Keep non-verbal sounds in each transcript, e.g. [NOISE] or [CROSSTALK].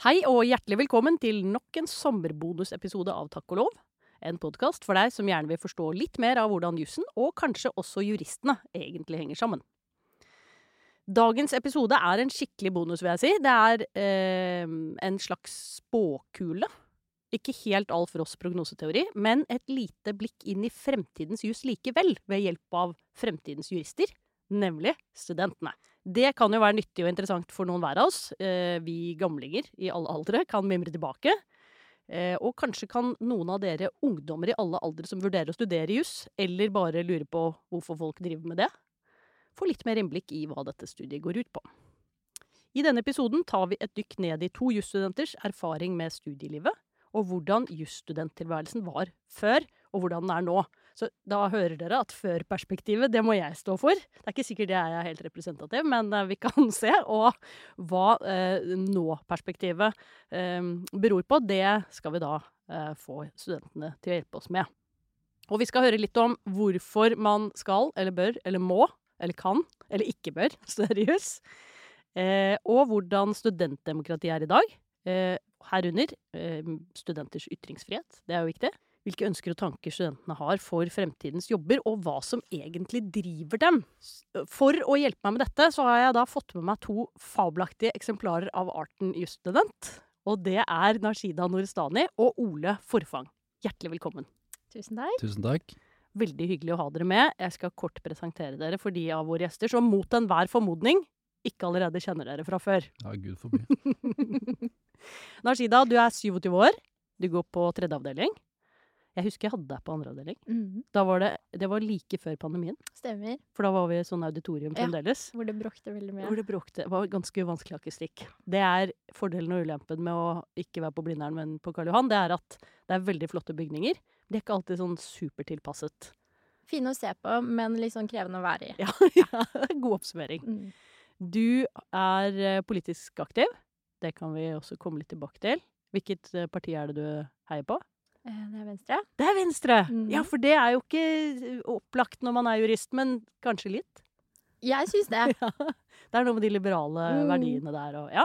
Hei og hjertelig velkommen til nok en sommerbonusepisode av Takk og lov. En podkast for deg som gjerne vil forstå litt mer av hvordan jussen, og kanskje også juristene, egentlig henger sammen. Dagens episode er en skikkelig bonus, vil jeg si. Det er eh, en slags spåkule. Ikke helt Alf Ross prognoseteori, men et lite blikk inn i fremtidens juss likevel, ved hjelp av fremtidens jurister, nemlig studentene. Det kan jo være nyttig og interessant for noen hver av oss. Eh, vi gamlinger i alle aldre kan mimre tilbake. Eh, og kanskje kan noen av dere ungdommer i alle aldre som vurderer å studere juss, eller bare lurer på hvorfor folk driver med det, få litt mer innblikk i hva dette studiet går ut på. I denne episoden tar vi et dykk ned i to jusstudenters erfaring med studielivet, og hvordan jusstudenttilværelsen var før, og hvordan den er nå. Så da hører dere at før-perspektivet, det må jeg stå for. Det er ikke sikkert jeg er helt representativ, men vi kan [LAUGHS] se. Og hva eh, nå-perspektivet eh, beror på, det skal vi da eh, få studentene til å hjelpe oss med. Og vi skal høre litt om hvorfor man skal, eller bør, eller må, eller kan, eller ikke bør [LAUGHS] studere juss. Eh, og hvordan studentdemokratiet er i dag. Eh, herunder eh, studenters ytringsfrihet. Det er jo viktig hvilke ønsker og tanker studentene har for fremtidens jobber, og hva som egentlig driver dem. For å hjelpe meg med dette, så har jeg da fått med meg to fabelaktige eksemplarer av arten jusstudent. Og det er Nashida Norestani og Ole Forfang. Hjertelig velkommen. Tusen takk. Tusen takk. Veldig hyggelig å ha dere med. Jeg skal kort presentere dere for de av våre gjester som mot enhver formodning ikke allerede kjenner dere fra før. Ja, gud forby. [LAUGHS] Nashida, du er 27 år. Du går på tredje avdeling. Jeg husker jeg hadde deg på andre avdeling. Mhm. Da var det, det var like før pandemien, Stemmer. for da var vi i sånn auditorium Ja. fremdeles. Hvor det bråkte veldig mye. Hvor det bråkte. Det var ganske vanskelig akustikk. Det er fordelen og ulempen med å ikke være på Blindern, men på Karl Johan. Det er at det er veldig flotte bygninger. De er ikke alltid sånn supertilpasset. Fine å se på, men litt sånn krevende å være i. Ja, [LAUGHS] ja, god oppsummering. Mm. Du er eh, politisk aktiv. Det kan vi også komme litt tilbake til. Hvilket eh, parti er det du heier på? Eh, Det er venstre. Det er Venstre! Mm. Ja, for det er jo ikke eh, opplagt når man er jurist, men kanskje litt. Jeg syns det. [LAUGHS] Ja. Det er noe med de liberale Mm. verdiene der og ja.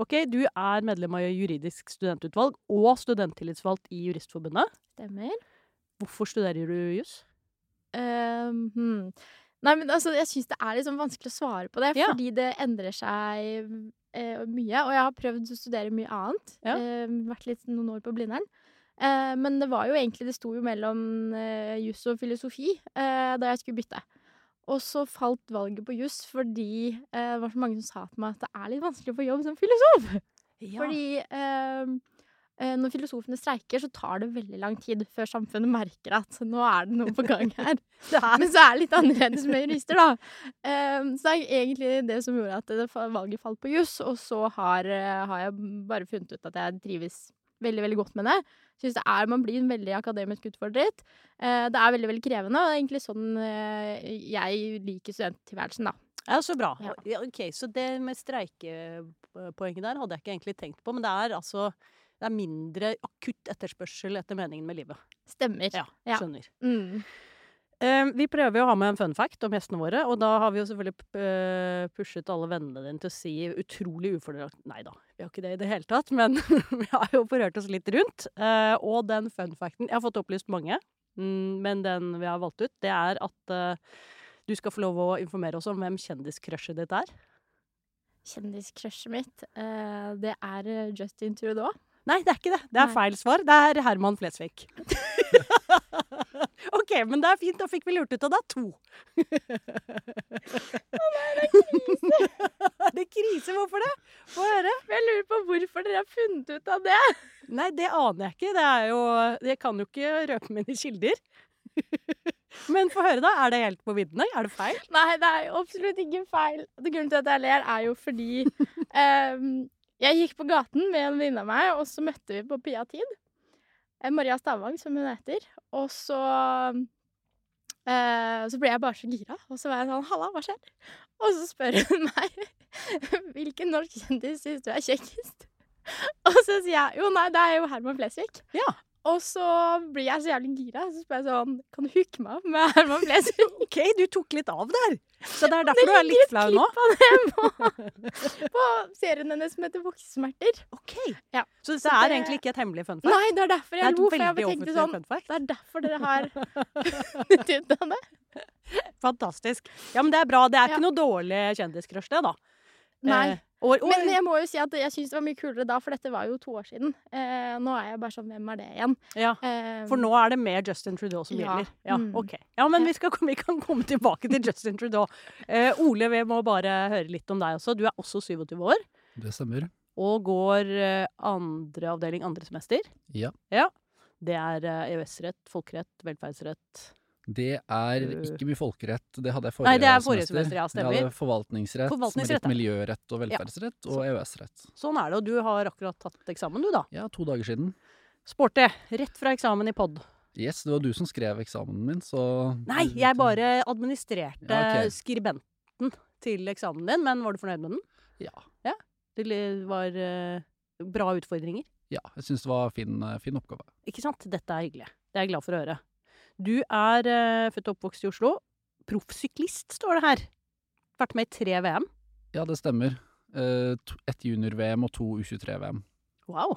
Ok, du er medlem av juridisk studentutvalg og studenttillitsvalgt i Juristforbundet. Stemmer. Hvorfor studerer du juss? Um, hmm. Nei, men altså, jeg syns det er sånn vanskelig å svare på det, Ja. fordi det endrer seg eh, mye. Og jeg har prøvd å studere mye annet. Ja. Eh, vært litt noen år på Blindern. Eh, men det var jo egentlig Det sto jo mellom eh, juss og filosofi eh, da jeg skulle bytte. Og så falt valget på juss fordi eh, det var så mange som sa til meg at det er litt vanskelig å få jobb som filosof. Fordi eh, eh, når filosofene streiker, så tar det veldig lang tid før samfunnet merker at nå er det noe på gang [LAUGHS] her. Men så er det litt annerledes med jurister, da. Eh, så det er egentlig det som gjorde at det, valget falt på juss. Og så har, eh, har jeg bare funnet ut at jeg trives veldig, veldig godt med det. Synes det er, Man blir veldig akademisk utfordret. Eh, det er veldig veldig krevende, og det er egentlig sånn eh, jeg liker studenttilværelsen, da. Ja, så bra. Ja. Ok, Så det med streikepoenget der hadde jeg ikke egentlig tenkt på, men det er altså det er mindre akutt etterspørsel etter meningen med livet. Stemmer. Ja, skjønner. Ja. Mm. Eh, vi prøver jo å ha med en fun fact om gjestene våre, og da har vi jo selvfølgelig eh, pushet alle vennene dine til å si utrolig ufordelaktig Nei da, vi har ikke det i det hele tatt, men [LAUGHS] vi har jo forhørt oss litt rundt. Eh, og den fun facten Jeg har fått opplyst mange, mm, men den vi har valgt ut, det er at eh, du skal få lov å informere oss om hvem kjendiscrushet ditt er. Kjendiscrushet mitt, det er Justin Trudeau. Nei, det er ikke det. Det er Nei. feil svar. Det er Herman Flesvig. [LAUGHS] [LAUGHS] OK, men det er fint. Da fikk vi lurt ut av det. To. Å nei, det er krise. [LAUGHS] det krise? Hvorfor det? Få høre. Jeg lurer på hvorfor dere har funnet ut av det. Nei, det aner jeg ikke. Det er jo Jeg kan jo ikke røpe mine kilder. [LAUGHS] Men få høre, da. Er det helt på viddene? Er det feil? Nei, det er absolutt ikke feil. Grunnen til at jeg ler, er jo fordi um, jeg gikk på gaten med en venninne av meg, og så møtte vi på Pia Tid. Eh, Maria Stavang, som hun heter. Og så eh, Så ble jeg bare så gira. Og så var jeg sånn Halla, hva skjer? Og så spør hun [LAUGHS] meg hvilken norsk kjendis syns du er kjekkest? [LAUGHS] Og så sier jeg jo nei, det er jo Herman Flesvig. Ja. Og så blir jeg så jævlig gira, så spør jeg sånn Kan du hooke meg opp med Herman Flesvig? [LAUGHS] OK, du tok litt av der. Så det er derfor du er litt flau nå? Klipp av det på, [LAUGHS] på serien hennes som heter Voksesmerter. OK. Ja, Så dette så er det- egentlig ikke et hemmelig fun fact? Nei, det er derfor er jeg lo, for jeg tenkte sånn. Det er derfor dere har funnet ut av det. Fantastisk. Ja, men det er bra. Det er Ja. ikke noe dårlig kjendiscrush, det, da. Nei. Eh, og, år. Men jeg må jo si at jeg syns det var mye kulere da, for dette var jo to år siden. Eh, nå er jeg bare sånn Hvem er det igjen? ja. Eh, For nå er det mer Justin Trudeau som Ja. gjelder. Ja, Mm. ok. Ja, men Ja. vi, skal, vi kan komme tilbake til Justin Trudeau. Eh, Ole, vi må bare høre litt om deg også. Du er også 27 år Det stemmer. og går eh, andre avdeling andre semester. Ja. ja. Det er eh, EØS-rett, folkerett, velferdsrett. Det er Øh. ikke mye folkerett. Det hadde jeg forrige Nei, det er forrige semester, ja, Jeg stemmer. hadde forvaltningsrett, Forvaltningsrett, ja. miljørett og velferdsrett, og EØS-rett. Sånn er det, og du har akkurat tatt eksamen, du da. Ja, to dager siden. Sporty. Rett fra eksamen i pod. Yes, det var du som skrev eksamen min, så Nei, jeg bare administrerte Ja, okay. skribenten til eksamen din, men var du fornøyd med den? Ja. Det var eh, bra utfordringer. ja jeg syns det var fin, eh, fin oppgave. Ikke sant? Dette er hyggelig. Det er jeg glad for å høre. Du er eh, født og oppvokst i Oslo. Proffsyklist, står det her. Vært med i tre VM. Ja, det stemmer. Eh, to- Ett junior-VM og to U23-VM. Wow.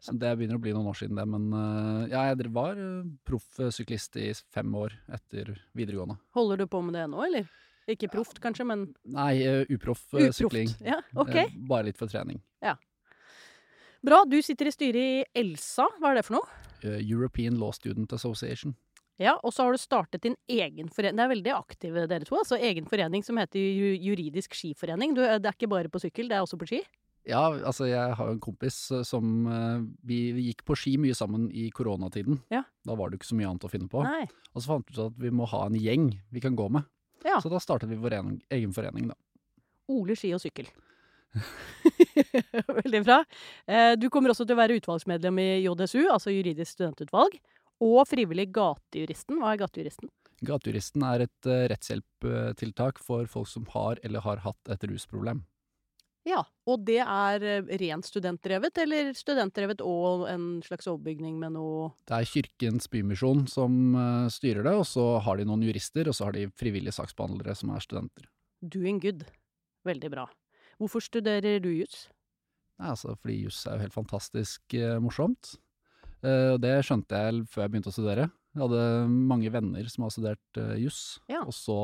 Så det begynner å bli noen år siden det, men eh, ja, jeg var eh, proffsyklist i fem år etter videregående. Holder du på med det nå, eller? Ikke proft, kanskje, men Nei, eh, uproff eh, uproft. sykling. Ja, OK. Eh, Bare litt for trening. Bra. Du sitter i styret i ELSA. Hva er det for noe? Eh, European Law Student Association. Ja, og så har du startet din egen forening. Det er veldig aktive dere to. altså Egen forening som heter Juridisk skiforening. Du, det er ikke bare på sykkel, det er også på ski? Ja, altså jeg har en kompis eh, som eh, vi, gikk på ski mye sammen i koronatiden. Ja. Da var det ikke så mye annet å finne på. Nei. Og så fant vi ut at vi må ha en gjeng vi kan gå med. Ja. Så da startet vi vår egen, egen forening, da. Ole, ski og sykkel. [LAUGHS] Veldig bra. Eh, Du kommer også til å være utvalgsmedlem i JSU, altså Juridisk studentutvalg. Og frivillig gatejuristen. Hva er gatejuristen? Gatejuristen er et uh, rettshjelptiltak for folk som har eller har hatt et rusproblem. Ja, Og det er eh, rent studentdrevet, eller studentdrevet og en slags overbygning med noe Det er Kirkens Bymisjon som uh, styrer det, og så har de noen jurister, og så har de frivillige saksbehandlere som er studenter. doing good? Veldig bra. Hvorfor studerer du jus? Nei, altså, fordi jus er jo helt fantastisk uh, morsomt. Eh, og det skjønte jeg før jeg begynte å studere. Jeg hadde mange venner som har studert uh, juss, Ja. og så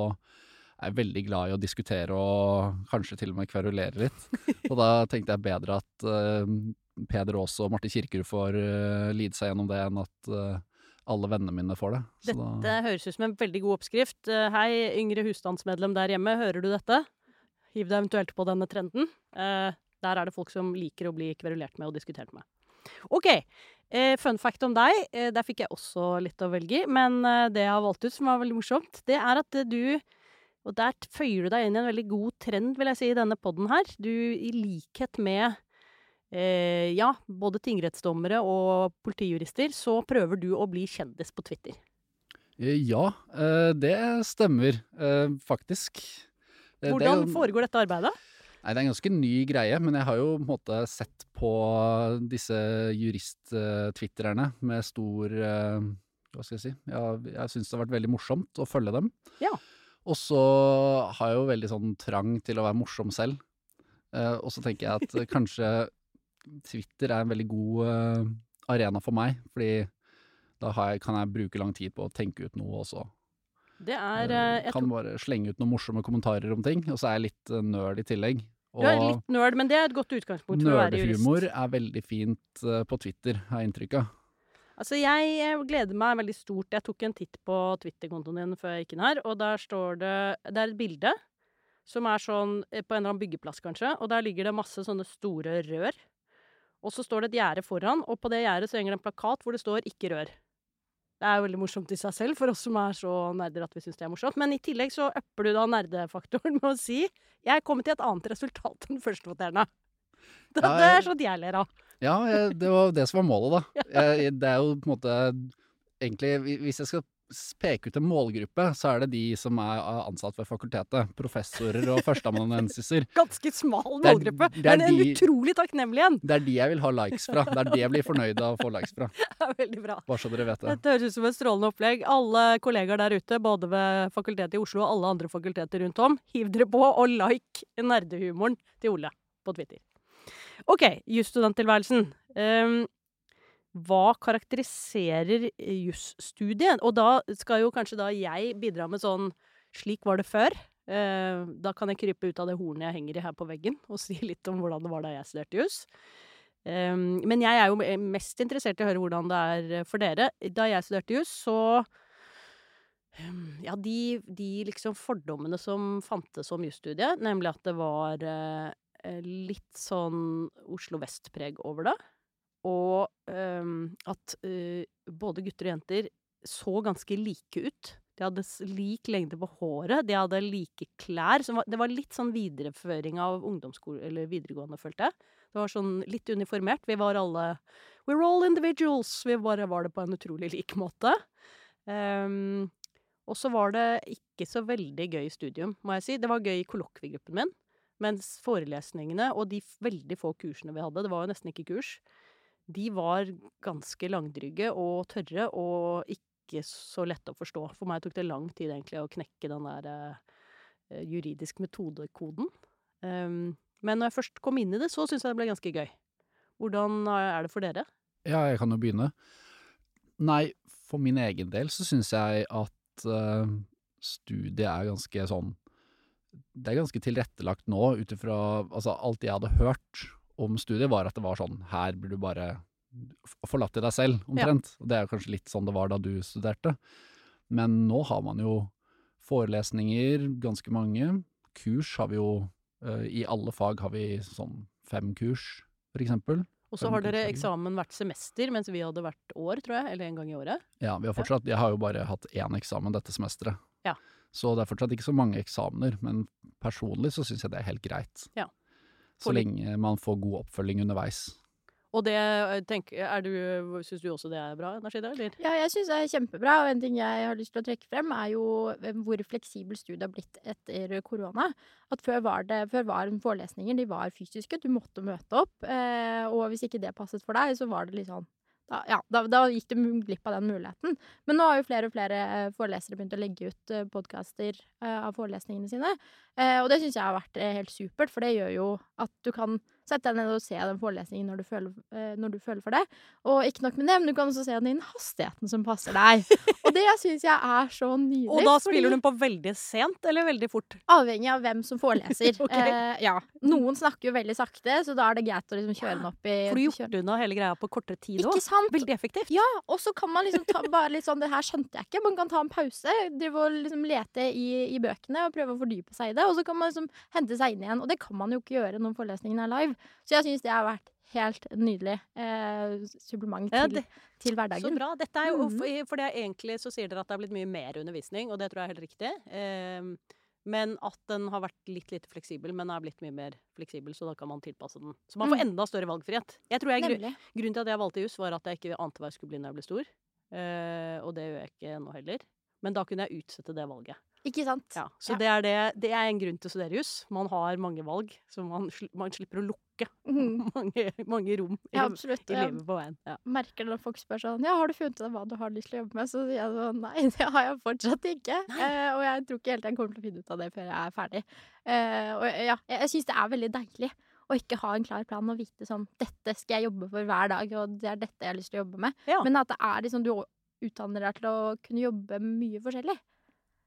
er jeg veldig glad i å diskutere og kanskje til og med kverulere litt. [LAUGHS] og da tenkte jeg bedre at eh, Peder Aas og Marte Kirkerud får lide seg gjennom det, enn at eh, alle vennene mine får det. Så da- Dette høres ut som en veldig god oppskrift. Eh, Hei, yngre husstandsmedlem der hjemme, hører du dette? Hiv deg eventuelt på denne trenden. Eh, Der er det folk som liker å bli kverulert med og diskutert med. OK. Eh, Fun fact om deg. eh, Der fikk jeg også litt å velge i. Men eh, det jeg har valgt ut som var veldig morsomt, det er at eh, du Og der føyer du deg inn i en veldig god trend, vil jeg si, i denne podden her. Du, i likhet med eh, ja, både tingrettsdommere og politijurister, så prøver du å bli kjendis på Twitter. Eh, Ja, eh, det stemmer eh, faktisk. Hvordan foregår dette arbeidet? Nei, det er en ganske ny greie, men jeg har jo på en måte sett på disse jurist-twitterne med stor eh, Hva skal jeg si? Jeg, jeg syns det har vært veldig morsomt å følge dem. Ja. Og så har jeg jo veldig sånn trang til å være morsom selv. Eh, og så tenker jeg at [LAUGHS] kanskje Twitter er en veldig god eh, arena for meg, fordi da har jeg, kan jeg bruke lang tid på å tenke ut noe også. Det er jeg kan bare slenge ut noen morsomme kommentarer om ting, og så er jeg litt nøl nerd i tillegg. Du er litt nerd, men det er et godt utgangspunkt for å være jurist. Nerdehumor er veldig fint eh, på Twitter, har jeg inntrykk av. Altså, jeg eh, gleder meg veldig stort. Jeg tok en titt på Twitter-kontoen din før jeg gikk inn her, og der står det Det er et bilde som er sånn eh, på en eller annen byggeplass, kanskje, og der ligger det masse sånne store rør. Og så står det et gjerde foran, og på det gjerdet så henger det en plakat hvor det står 'ikke rør'. Det er jo veldig morsomt i seg selv, for oss som er så nerder at vi syns det er morsomt. Men i tillegg så upper du da nerdefaktoren [LAUGHS] med å si 'jeg er kommet til et annet resultat enn førstevoterende'. [LAUGHS] Det, Ja, det er sånt jeg ler av. Ja, det var det som var målet, da. [LAUGHS] Jeg, det er jo på en måte Egentlig, hvis jeg skal peke ut en målgruppe, så er det de som er ansatt ved fakultetet. Professorer og førsteamanuensiser. [LAUGHS] Ganske smal Det er- målgruppe, det er men en de- utrolig takknemlig en. Det er de jeg vil ha likes fra. Det er de jeg blir fornøyd av å få likes fra. [LAUGHS] Det er veldig bra. Bare så dere vet det. Dette høres ut som et strålende opplegg. Alle kollegaer der ute, både ved Fakultetet i Oslo og alle andre fakulteter rundt om, hiv dere på og like nerdehumoren til Ole på Twitter. OK, jusstudenttilværelsen. Um, hva karakteriserer jusstudiet? Og da skal jo kanskje da jeg bidra med sånn Slik var det før. Eh, da kan jeg krype ut av det hornet jeg henger i her på veggen, og [LAUGHS] si litt om hvordan det var da jeg studerte jus. Um, men jeg er jo mest interessert i å høre hvordan det er for dere. Da jeg studerte jus, så Ja, de, de liksom fordommene som fantes om jusstudiet, nemlig at det var eh, litt sånn Oslo Vest-preg over det. Og um, at eh, både gutter og jenter så ganske like ut. De hadde lik lengde på håret, de hadde like klær. så det var litt sånn videreføring av ungdomsskole, eller videregående, følte jeg. Det var sånn litt uniformert. Vi var alle We're all individuals. Vi bare var det på en utrolig lik måte. Um, og så var det ikke så veldig gøy studium, må jeg si. Det var gøy i kollokviegruppen min. Mens forelesningene og de veldig få kursene vi hadde, det var jo nesten ikke kurs, de var ganske langdrygge og tørre og ikke så lette å forstå. For meg tok det lang tid egentlig å knekke den der eh, juridisk metodekoden. Um, men når jeg først kom inn i det, så syns jeg det ble ganske gøy. Hvordan er det for dere? Ja, jeg kan jo begynne. Nei, for min egen del så syns jeg at eh, studiet er ganske sånn Det er ganske tilrettelagt nå ut ifra Altså, alt jeg hadde hørt om studiet, var at det var sånn Her blir du bare forlatt til deg selv, omtrent. Ja. det er kanskje litt sånn det var da du studerte. Men nå har man jo forelesninger, ganske mange. Kurs har vi jo eh, I alle fag har vi sånn fem kurs, for eksempel. Og så har dere eksamen hvert semester, mens vi hadde hvert år, tror jeg. Eller en gang i året. Ja, vi har fortsatt, jeg har jo bare hatt én eksamen dette semesteret. Ja. Så det er fortsatt ikke så mange eksamener, men personlig så syns jeg det er helt greit. Ja. Så lenge man får god oppfølging underveis. Og det eh, tenk, er du Syns du også det er bra, Nashida, eller? Ja, jeg syns det er kjempebra, og en ting jeg har lyst til å trekke frem, er jo eh, hvor fleksibel studiet har blitt etter korona. At før var, det, før var forelesninger de var fysiske, du måtte møte opp. Eh, og hvis ikke det passet for deg, så var det litt sånn da, ja, da, da gikk du glipp av den muligheten. Men nå har jo flere og flere eh, forelesere begynt å legge ut uh, podkaster av forelesningene sine. Eh, og det syns jeg har vært eh, helt supert, for det gjør jo at du kan sette deg ned og se den forelesningen når du føler, eh, når du føler for det. Og ikke nok med det, men du kan også se den i den hastigheten som passer deg. og det syns jeg er så nydelig. Og da fordi- spiller hun på veldig sent eller veldig fort? Avhengig av hvem som foreleser. [LAUGHS] okay. eh, ja. Noen snakker jo veldig sakte, så da er det greit å liksom kjøre den opp i For du gjorde unna hele greia på kortere tid òg. Veldig effektivt. Ja, og så kan man liksom ta [LAUGHS] bare litt sånn Det her skjønte jeg ikke. Man kan ta en pause, drive og liksom lete i, i bøkene og prøve å fordype seg i det. Og så kan man liksom hente seg inn igjen. Og det kan man jo ikke gjøre når forelesningen er live. Så jeg syns det har vært helt nydelig eh, supplement Ja, til, det- til Så bra. Dette er jo, mm. for, er egentlig så sier dere at det har blitt mye mer undervisning, og det tror jeg er helt riktig. Eh, men at den har vært litt lite fleksibel, men er blitt mye mer fleksibel, så da kan man tilpasse den. Så man får Mm. enda større valgfrihet. Jeg tror jeg, Nemlig. Grunnen til at jeg valgte juss, var at jeg ikke ante hva jeg skulle bli når jeg ble stor. Eh, og det gjør jeg ikke nå heller. Men da kunne jeg utsette det valget. Ikke sant? Ja, så Ja. Det, er det, det er en grunn til å studere juss. Man har mange valg, så man, man slipper å lukke [LAUGHS] mm. mange, mange rom i, Ja, absolutt. i livet på veien. Ja. merker når folk spør sånn Ja, har du funnet ut hva du har lyst til å jobbe med? Så sier jeg sånn Nei, [LAUGHS] det har jeg fortsatt ikke. Eh, og jeg tror ikke helt jeg kommer til å finne ut av det før jeg er ferdig. Eh, og ja, jeg, jeg syns det er veldig deilig å ikke ha en klar plan og vite sånn Dette skal jeg jobbe for hver dag, og det er dette jeg har lyst til å jobbe med. Ja. Men at det er liksom du utdanner deg til å kunne jobbe mye forskjellig.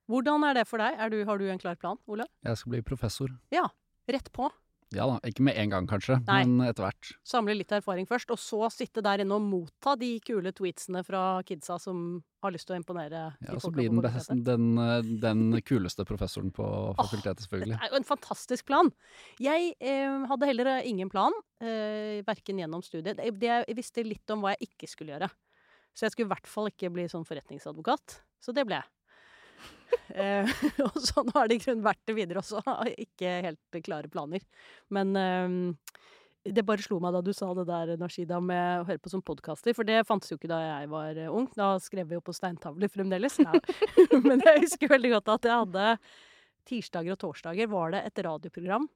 Hvordan er det for deg? Du, har du en klar plan, Ole? Jeg skal bli professor. Ja. Rett på. Ja da, ikke med en gang kanskje, Nei. men etter hvert. Samle litt erfaring først, og så sitte der inne og motta de kule tweetsene fra kidsa som har lyst til å imponere Ja, så blir den, best, den, den kuleste professoren på fakultetet, selvfølgelig. Det er jo en fantastisk plan. Jeg eh, hadde heller ingen plan, eh, verken gjennom studiet. Jeg visste litt om hva jeg ikke skulle gjøre. Så jeg skulle i hvert fall ikke bli sånn forretningsadvokat. Så det ble jeg. [LAUGHS] Eh, og sånn har det i grunnen vært det videre også. [LAUGHS] Ikke helt klare planer. Men eh, det bare slo meg da du sa det der, Nashida, med å høre på som podkaster. For det fantes jo ikke da jeg var eh, ung. Da skrev vi jo på steintavler fremdeles. Ja. [LAUGHS] Men jeg husker veldig godt at jeg hadde tirsdager og torsdager var det et radioprogram.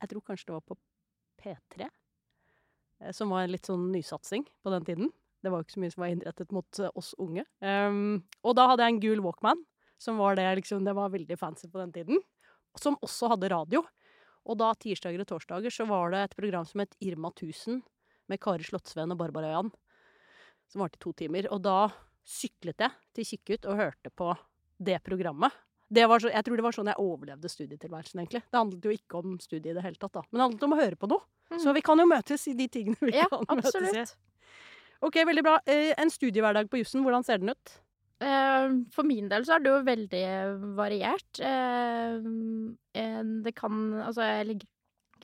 Jeg tror kanskje det var på P3. eh, Som var en litt sånn nysatsing på den tiden. Det var jo ikke så mye som var innrettet mot eh, oss unge. Um, og da hadde jeg en gul Walkman, som var det liksom Det var veldig fancy på den tiden. Som også hadde radio. Og da tirsdager og torsdager så var det et program som het Irma 1000 med Kari Slottsveen og Barbara Øyan. Som varte i to timer. Og da syklet jeg til Kikkut og hørte på det programmet. Det var så, jeg tror det var sånn jeg overlevde studietilværelsen, egentlig. Det handlet jo ikke om studiet i det hele tatt, da. Men det handlet om å høre på noe. Mm. Så vi kan jo møtes i de tingene vi Ja, kan møtes i. Ok, veldig bra. Eh, en studiehverdag på jussen, hvordan ser den ut? Eh, For min del så er det jo veldig variert. Eh, eh, Det kan Altså, jeg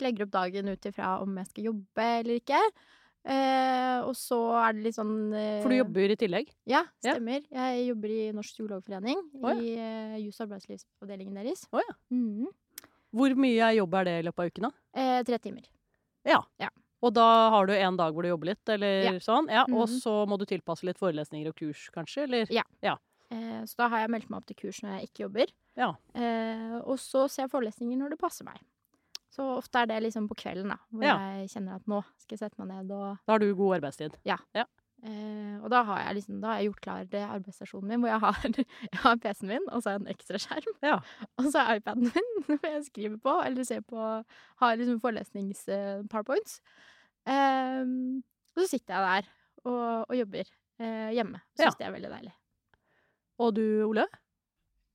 legger, opp dagen ut ifra om jeg skal jobbe eller ikke. Eh, og så er det litt sånn eh, For du jobber i tillegg? Ja, Ja. stemmer. Jeg jobber i Norsk psykologforening. Oh, ja. I eh, jus- og arbeidslivsavdelingen deres. Oh, ja. mm. Hvor mye jobb er det i løpet av uken, da? eh, tre timer. Og da har du en dag hvor du jobber litt, eller Ja. sånn? Ja, Og Mhm. så må du tilpasse litt forelesninger og kurs, kanskje? Eller? Eh, så da har jeg meldt meg opp til kurs når jeg ikke jobber. Ja. Eh, og så ser jeg forelesninger når det passer meg. Så ofte er det liksom på kvelden, da, hvor Ja. jeg kjenner at nå skal jeg sette meg ned og Da har du god arbeidstid. eh, Og da har jeg liksom Da har jeg gjort klar det arbeidsstasjonen min, hvor jeg har, [LAUGHS] jeg har PC-en min, og så har jeg en ekstra skjerm. Ja. [LAUGHS] Og så har jeg iPaden min, [LAUGHS] hvor jeg skriver på, eller ser på Har liksom forelesnings-powerpoints. Ehm, og så sitter jeg der og, og jobber eh, hjemme. Ja. synes det er veldig deilig. Og du, Ole?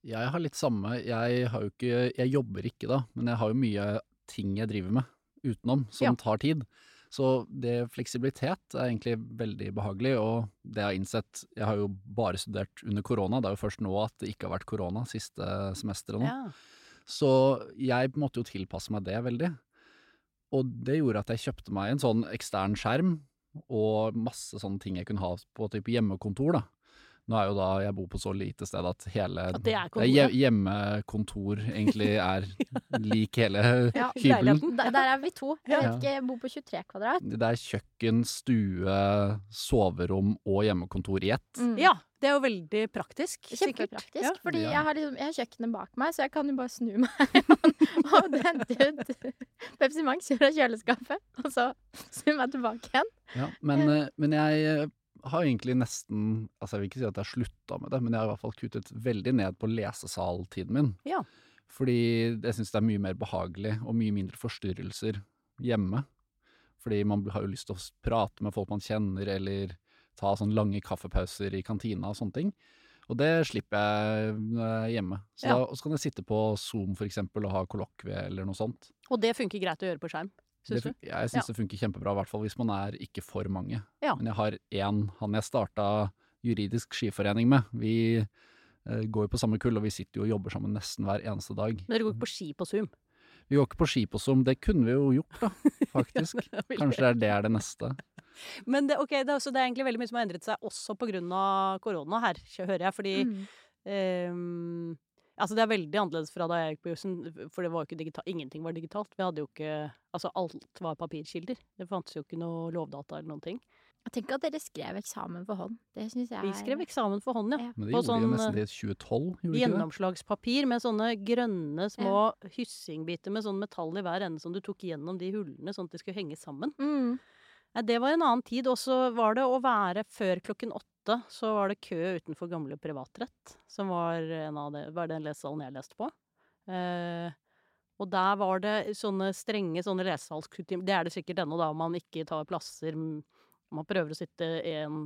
Jeg har litt samme. Jeg har jo ikke Jeg jobber ikke da, men jeg har jo mye ting jeg driver med utenom som Ja. tar tid. Så det fleksibilitet er egentlig veldig behagelig, og det jeg har innsett Jeg har jo bare studert under korona, det er jo først nå at det ikke har vært korona siste semesteret nå. Ja. Så jeg måtte jo tilpasse meg det veldig. Og det gjorde at jeg kjøpte meg en sånn ekstern skjerm og masse sånne ting jeg kunne ha på type hjemmekontor, da. Nå er jo da jeg bor på så lite sted at hele At det er hjemmekontor egentlig [LAUGHS] er lik hele Ja, hybelen. Der, der er vi to. Jeg vet ikke, jeg bor på 23 kvadrat. Det er kjøkken, stue, soverom og hjemmekontor i ett. Mm. Ja, det er jo veldig praktisk. Kjempepraktisk. Ja. Fordi Ja. jeg, har liksom, jeg har kjøkkenet bak meg, så jeg kan jo bare snu meg [LAUGHS] og, hente ut Pepsi Max fra kjøleskapet, og så [LAUGHS] snu meg tilbake igjen. Ja, men, eh, men jeg eh, har egentlig nesten Altså jeg vil ikke si at jeg har slutta med det, men jeg har i hvert fall kuttet veldig ned på lesesaltiden min. Ja. Fordi jeg syns det er mye mer behagelig og mye mindre forstyrrelser hjemme. Fordi man har jo lyst til å prate med folk man kjenner, eller ta sånne lange kaffepauser i kantina og sånne ting. Og det slipper jeg hjemme. Så Ja. da, og så kan jeg sitte på Zoom for eksempel og ha kollokvie eller noe sånt. Og det funker greit å gjøre på skjerm, syns du? Jeg syns det funker kjempebra, i hvert fall hvis man er ikke for mange. Ja. Men jeg har én, han jeg starta juridisk skiforening med. Vi eh, går jo på samme kull, og vi sitter jo og jobber sammen nesten hver eneste dag. Men dere går ikke på ski på Zoom? Vi går ikke på ski på Zoom, det kunne vi jo gjort, da, [LAUGHS] faktisk. Kanskje det er det er det neste. Men det, okay, det, er- så det er egentlig veldig mye som har endret seg også av korona her, hører jeg. Fordi Mm. ehm, Altså, det er veldig annerledes fra da jeg gikk på jussen, for det var jo ikke digitalt. Ingenting var digitalt. Vi hadde jo ikke Altså, alt var papirkilder. Det fantes jo ikke noe lovdata eller noen ting. Jeg tenker at dere skrev eksamen for hånd. Det syns jeg Vi skrev eksamen for hånd, ja. Ja. Men det gjorde vi jo nesten nesten i 2012, gjorde det? Gjennomslagspapir med sånne grønne små hyssingbiter med sånn metall i hver ende som du tok gjennom de hullene, sånn at de skulle henge sammen. Mm. Nei, det var en annen tid. Og så var det å være før klokken åtte, så var det kø utenfor gamle privatrett, som var en av det, var den lesesalen jeg leste på. Eh, og der var det sånne strenge sånne lesesalskutimer Det er det sikkert ennå, da, man ikke tar plasser Man prøver å sitte en,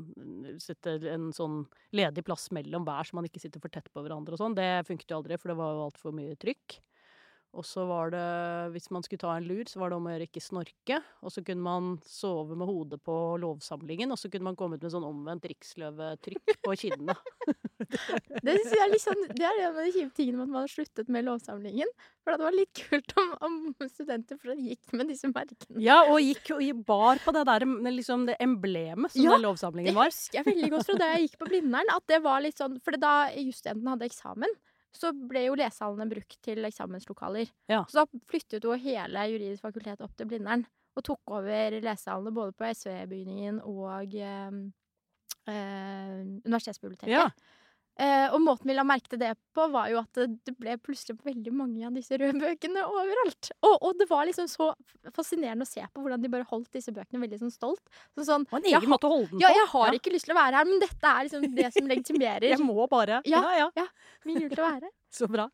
sitte en sånn ledig plass mellom hver, så man ikke sitter for tett på hverandre og sånn. Det funket jo aldri, for det var jo altfor mye trykk. Og så var det, hvis man skulle ta en lur, så var det om å gjøre ikke snorke. Og så kunne man sove med hodet på lovsamlingen, og så kunne man komme ut med sånn omvendt riksløvetrykk på kinnene. [LAUGHS] Det synes jeg er litt sånn Det er en av de kjipe tingene med at man har sluttet med lovsamlingen. For det var litt kult om, om studenter for gikk med disse merkene. Ja, og gikk og bar på det der liksom det emblemet som Ja, den Det lovsamlingen var. husker jeg veldig godt fra da jeg gikk på Blindern. At det var litt sånn For da jusstudentene hadde eksamen, så ble jo lesehallene brukt til eksamenslokaler. Ja. Så da flyttet jo hele juridisk fakultet opp til Blindern. og tok over lesehallene både på SV-bygningen og eh, eh, Universitetsbiblioteket. Ja. Eh, og måten vi la merke til det på, var jo at det, ble plutselig veldig mange av disse røde bøkene overalt. Og, og det var liksom så fascinerende å se på hvordan de bare holdt disse bøkene veldig sånn stolt. Så sånn, Og en egen måte å holde den ja, jeg har Ja. ikke lyst til å være her, men dette er liksom det som legitimerer [LAUGHS] Jeg må bare. Ja. ja. ja. min grunn til å være. [LAUGHS] Så bra.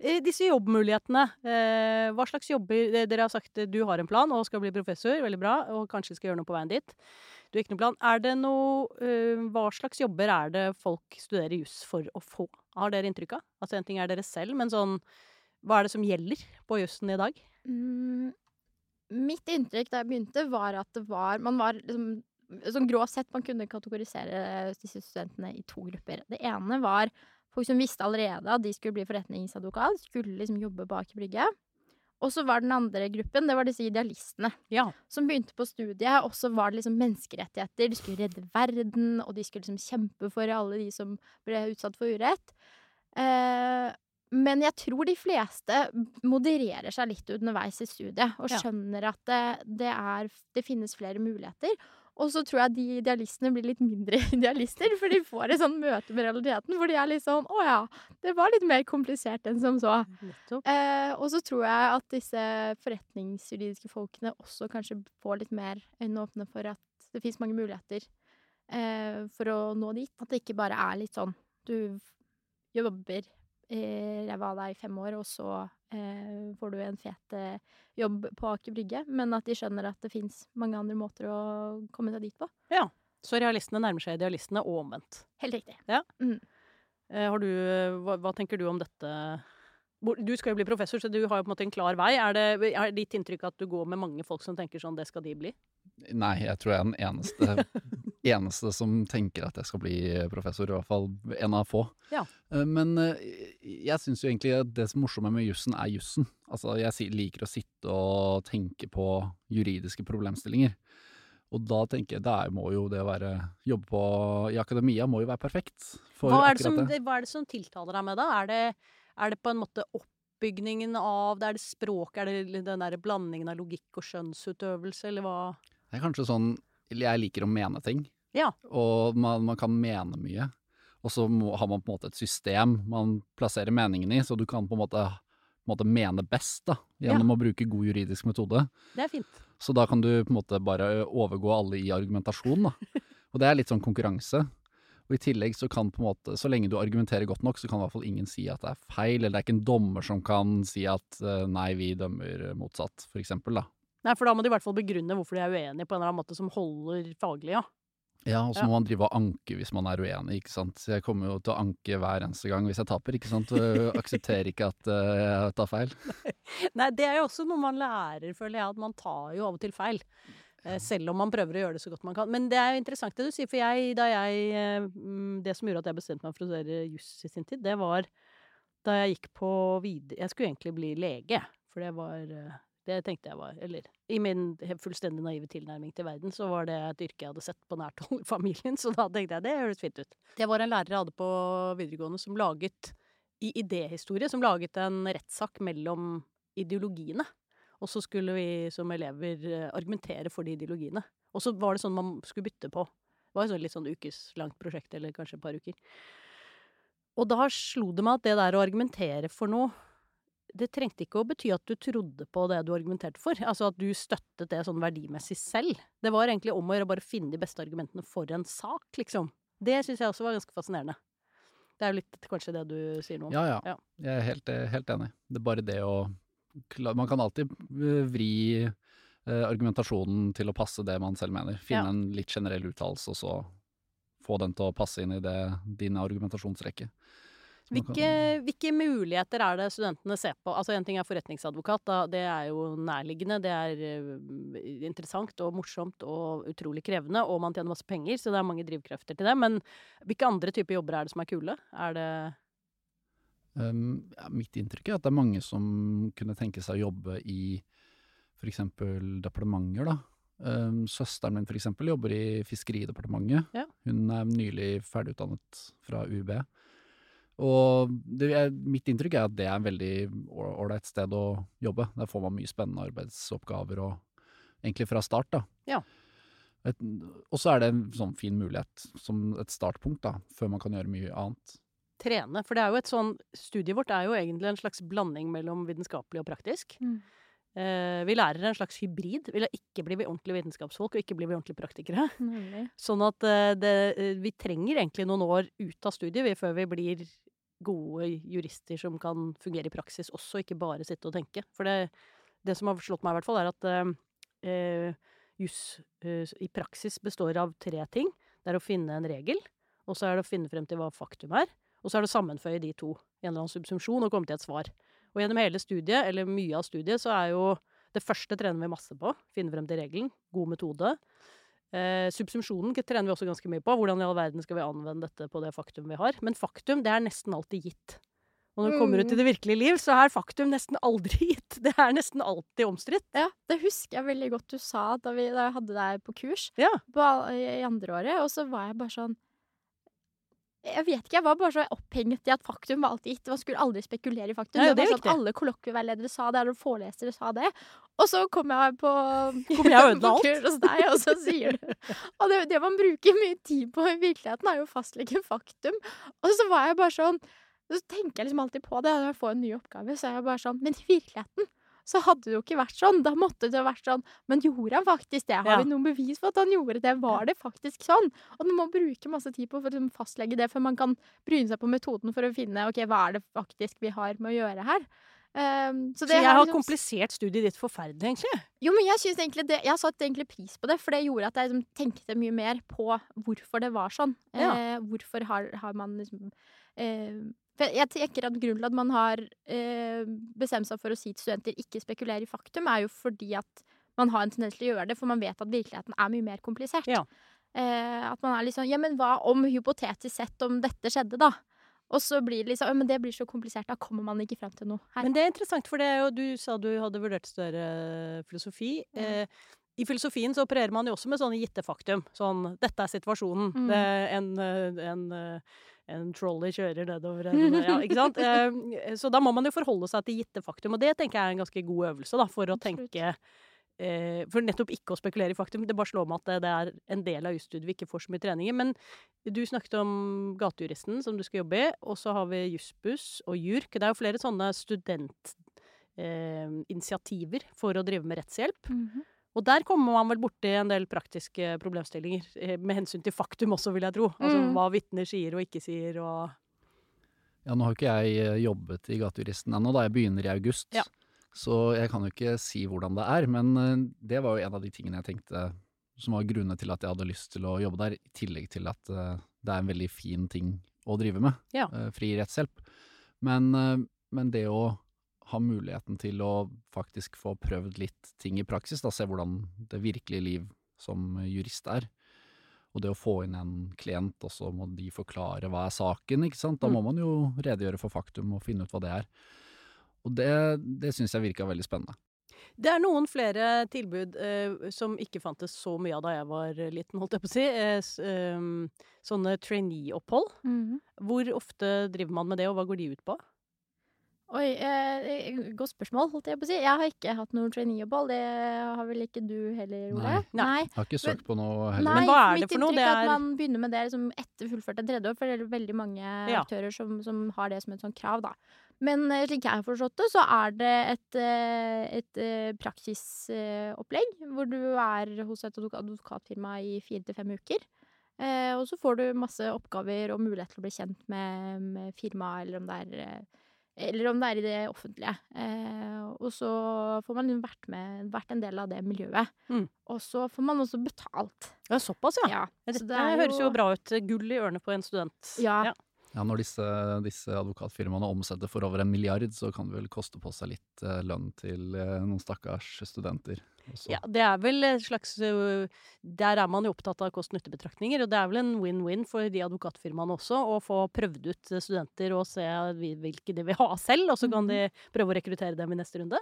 Eh, disse jobbmulighetene, eh, hva slags jobber eh, Dere har sagt eh, du har en plan og skal bli professor, veldig bra, og kanskje skal gjøre noe på veien dit. Du har ikke noen plan. Er det noe eh, Hva slags jobber er det folk studerer juss for å få? Har dere inntrykk av? Altså en ting er dere selv, men sånn Hva er det som gjelder på jussen i dag? Mm, mitt inntrykk da jeg begynte, var at det var Man var liksom Sånn grovt sett, man kunne kategorisere disse studentene i to grupper. Det ene var folk som visste allerede at de skulle bli forretningsadvokat, skulle liksom jobbe bak i brygge. Og så var den andre gruppen, det var disse idealistene Ja. som begynte på studiet, og så var det liksom menneskerettigheter. De skulle redde verden, og de skulle liksom kjempe for alle de som ble utsatt for urett. Eh, men jeg tror de fleste modererer seg litt underveis i studiet, og skjønner at det, det, er, det finnes flere muligheter. Og så tror jeg de idealistene blir litt mindre [LAUGHS] idealister, for de får et sånt møte med realiteten hvor de er litt sånn Å ja, det var litt mer komplisert enn som så. Eh, og så tror jeg at disse forretningsjuridiske folkene også kanskje får litt mer øynene åpne for at det fins mange muligheter eh, for å nå dit. At det ikke bare er litt sånn du jobber ræva av deg i fem år, og så eh, får du en fet eh, jobb på Aker Brygge, men at de skjønner at det fins mange andre måter å komme seg dit på. Ja. Så realistene nærmer seg idealistene, og omvendt. Helt riktig. Eh, har du, hva, hva tenker du om dette? Du skal jo bli professor, så du har jo på en måte en klar vei. Er det er ditt inntrykk at du går med mange folk som tenker sånn, det skal de bli? Nei, jeg tror jeg er den eneste, [LAUGHS] eneste som tenker at jeg skal bli professor, i hvert fall en av få. Ja. Eh, Men eh, jeg syns jo egentlig at det som er morsomme med jussen, er jussen. Altså, jeg liker å sitte og tenke på juridiske problemstillinger. Og da tenker jeg, der må jo det å være jobbe på i akademia må jo være perfekt Hva er, det som, det, hva er det som tiltaler deg med det? Er det, er det på en måte oppbygningen av det? Er det språk? Er det den der blandingen av logikk og skjønnsutøvelse, eller hva? Det er kanskje sånn Jeg liker å mene ting. Ja. Og man, man kan mene mye. Og så må, har man på en måte et system man plasserer meningen i, så du kan på en måte, måte mene best da, gjennom å bruke god juridisk metode. Det er fint. Så da kan du på en måte bare overgå alle i argumentasjon. Da. [LAUGHS] Og det er litt sånn konkurranse. Og i tillegg så kan på en måte, så lenge du argumenterer godt nok, så kan i hvert fall ingen si at det er feil, eller det er ikke en dommer som kan si at eh, nei, vi dømmer motsatt, for eksempel, da. Nei, for da må de i hvert fall begrunne hvorfor de er uenige på en eller annen måte som holder faglig, ja. Ja, og så Ja. må man drive og anke hvis man er uenig, ikke sant. Så jeg kommer jo til å anke hver eneste gang hvis jeg taper, ikke sant. Og jeg aksepterer ikke at eh, jeg tar feil. [LAUGHS] Nei, det er jo også noe man lærer, føler jeg, at man tar jo av og til feil. Eh, Selv om man prøver å gjøre det så godt man kan. Men det er interessant det du sier, for jeg, jeg eh, mm, Det som gjorde at jeg bestemte meg for å studere juss i sin tid, det var da jeg gikk på videre Jeg skulle egentlig bli lege, for det var eh, Det tenkte jeg var Eller i min fullstendig naive tilnærming til verden, så var det et yrke jeg hadde sett på nært hold i familien, så da tenkte jeg det høres fint ut. Det var en lærer jeg hadde på videregående som laget i idéhistorie, som laget en rettssak mellom ideologiene. Og så skulle vi som elever eh, argumentere for de ideologiene. Og så var det sånn man skulle bytte på. Det var et sånn litt sånn ukeslangt prosjekt, eller kanskje et par uker. Og da slo det meg at det der å argumentere for noe, det trengte ikke å bety at du trodde på det du argumenterte for. Altså at du støttet det sånn verdimessig selv. Det var egentlig om å gjøre å bare finne de beste argumentene for en sak, liksom. Det syns jeg også var ganske fascinerende. Det er jo litt kanskje det du sier noe om. Ja, ja. Ja. Jeg er helt, helt enig. Det er bare det å Man kan alltid eh, vri eh, argumentasjonen til å passe det man selv mener. Finne Ja. en litt generell uttalelse, og så få den til å passe inn i det, din argumentasjonsrekke. Hvilke, hvilke muligheter er det studentene ser på? Altså En ting er forretningsadvokat, da, det er jo nærliggende. Det er eh, interessant og morsomt og utrolig krevende, og man tjener masse penger, så det er mange drivkrefter til det. Men hvilke andre typer jobber er det som er kule? Er det ja, mitt inntrykk er at det er mange som kunne tenke seg å jobbe i f.eks. departementer, da. Um, søsteren min for eksempel jobber i Fiskeridepartementet. Ja. Hun er nylig ferdigutdannet fra UB. Og det er, mitt inntrykk er at det er en veldig ålreit sted å jobbe. Der får man mye spennende arbeidsoppgaver og egentlig fra start, da. Ja. Og så er det en sånn fin mulighet som et startpunkt, da, før man kan gjøre mye annet. Trene. For det er jo et sånn Studiet vårt er jo egentlig en slags blanding mellom vitenskapelig og praktisk. Mm. Eh, vi lærer en slags hybrid. Vi ikke blir vi ordentlige vitenskapsfolk, og ikke blir vi ordentlige praktikere. Nemlig. [LAUGHS] Sånn at eh, det, eh, vi trenger egentlig noen år ut av studiet vi, før vi blir gode jurister som kan fungere i praksis også, ikke bare sitte og tenke. For det, det som har slått meg i hvert fall, er at eh, juss i praksis består av tre ting. Det er å finne en regel, og så er det å finne frem til hva faktum er, og så er det å sammenføye de to i en eller annen subsumpsjon og komme til et svar. Og gjennom hele studiet, eller mye av studiet, så er jo det første trener vi masse på. Finne frem til regelen. God metode. Eh, subsumpsjonen trener vi også ganske mye på. Hvordan i all verden skal vi anvende dette på det faktum vi har? Men faktum, det er nesten alltid gitt. Og når du kommer ut i det virkelige liv, så er faktum nesten aldri [LAUGHS] gitt. Det er nesten alltid omstridt. Ja, det husker jeg veldig godt du sa da, vi, da jeg hadde deg på kurs Ja. på, i andre året, og så var jeg bare sånn jeg vet ikke, jeg var bare så opphengt i at faktum var alltid gitt. Man skulle aldri spekulere i faktum. Nei, det det var sånn, at Alle kollokvieveiledere sa det, alle forelesere sa det. Og så kom jeg på [LAUGHS] kom jeg på [LAUGHS] alt? kurs hos deg, og så sier du [LAUGHS] Og det, det man bruker mye tid på i virkeligheten, er jo å fastlegge faktum. Og så var jeg bare sånn Så tenker jeg liksom alltid på det når jeg får en ny oppgave, så er jeg bare sånn Men i virkeligheten så hadde det jo ikke vært sånn. Da måtte det jo vært sånn Men gjorde han faktisk det? Har Ja. vi noen bevis for at han gjorde det? Var det faktisk sånn? Og man må bruke masse tid på å liksom fastlegge det, før man kan bryne seg på metoden for å finne ok, hva er det faktisk vi har med å gjøre her. Um, så Så jeg har liksom- komplisert studiet ditt forferdelig, egentlig. jo, men jeg synes egentlig det Jeg satte egentlig pris på det, for det gjorde at jeg liksom tenkte mye mer på hvorfor det var sånn. Ja. Eh, hvorfor har, har man liksom eh, for jeg tenker at Grunnen til at man har eh, bestemt seg for å si til studenter ikke spekulere i faktum, er jo fordi at man har en tendens til å gjøre det, for man vet at virkeligheten er mye mer komplisert. Ja. Eh, at man er sånn Ja, men hva om hypotetisk sett om dette skjedde, da? Og så blir det liksom «Ja, Men det blir så komplisert, da kommer man ikke frem til noe her. Men det er interessant, for det er jo, du sa du hadde vurdert større filosofi. Ja. Eh, I filosofien så opererer man jo også med sånne gitte faktum. Sånn 'dette er situasjonen'. Mm. Det en, eh, en, eh, en trolley kjører nedover en ja, Ikke sant? [LAUGHS] Eh, så da må man jo forholde seg til gitte faktum, og det tenker jeg er en ganske god øvelse da, for å tenke eh, For nettopp ikke å spekulere i faktum. Det bare slår meg at det, er en del av jusstudiet vi ikke får så mye trening i. Men du snakket om gatejuristen som du skal jobbe i, og så har vi Jussbuss og JURK. Det er jo flere sånne studentinitiativer for å drive med rettshjelp. Mhm. Og der kommer man vel borti en del praktiske problemstillinger, eh, med hensyn til faktum også, vil jeg tro. Altså Mm. hva vitner sier og ikke sier, og Ja, nå har ikke jeg eh, jobbet i Gatejuristen ennå, da jeg begynner i august. Ja. Så jeg kan jo ikke si hvordan det er, men eh, det var jo en av de tingene jeg tenkte som var grunnene til at jeg hadde lyst til å jobbe der, i tillegg til at det er en veldig fin ting å drive med, Ja. fri rettshjelp. Men, men det å ha muligheten til å faktisk få prøvd litt ting i praksis, da, se hvordan det virkelige liv som jurist er. Og det å få inn en klient, og så må de forklare hva er saken, ikke sant. Da Mm. må man jo redegjøre for faktum og finne ut hva det er. Og det, det syns jeg virka veldig spennende. Det er noen flere tilbud eh, som ikke fantes så mye av da jeg var liten, holdt jeg på å si. Eh, ehm, sånne trainee-opphold. Mhm. Hvor ofte driver man med det, og hva går de ut på? Oi, eh, godt spørsmål, holdt jeg på å si. Jeg har ikke hatt noe traineeopphold. Det har vel ikke du heller, Ole? Nei. Jeg har ikke søkt på noe heller. Men hva er det for noe? inntrykk Det er er- at man begynner med det liksom etter fullført en tredje år, for det er veldig mange Ja. aktører som, som har det som et sånt krav, da. Men eh, slik jeg har forstått det, så er det et, eh, et eh, praksisopplegg, hvor du er hos et advoka- advokatfirma i fire til fem uker. Eh, og så får du masse oppgaver og mulighet til å bli kjent med, med firmaet, eller om det er eh, eller om det er i det offentlige. Eh, og så får man vært med, vært en del av det miljøet. Mm. Og så får man også betalt. Ja, såpass, ja. Ja, Dette så det høres jo bra ut. Gull i ørene på en student. Ja. Ja, når disse, disse advokatfirmaene omsetter for over en milliard, så kan det vel koste på seg litt eh, lønn til eh, noen stakkars studenter. Også. Ja, det er vel et slags Der er man jo opptatt av kost-nytte-betraktninger, og det er vel en win-win for de advokatfirmaene også, å få prøvd ut studenter og se hvilke de vil ha selv, og så kan Mhm. de prøve å rekruttere dem i neste runde.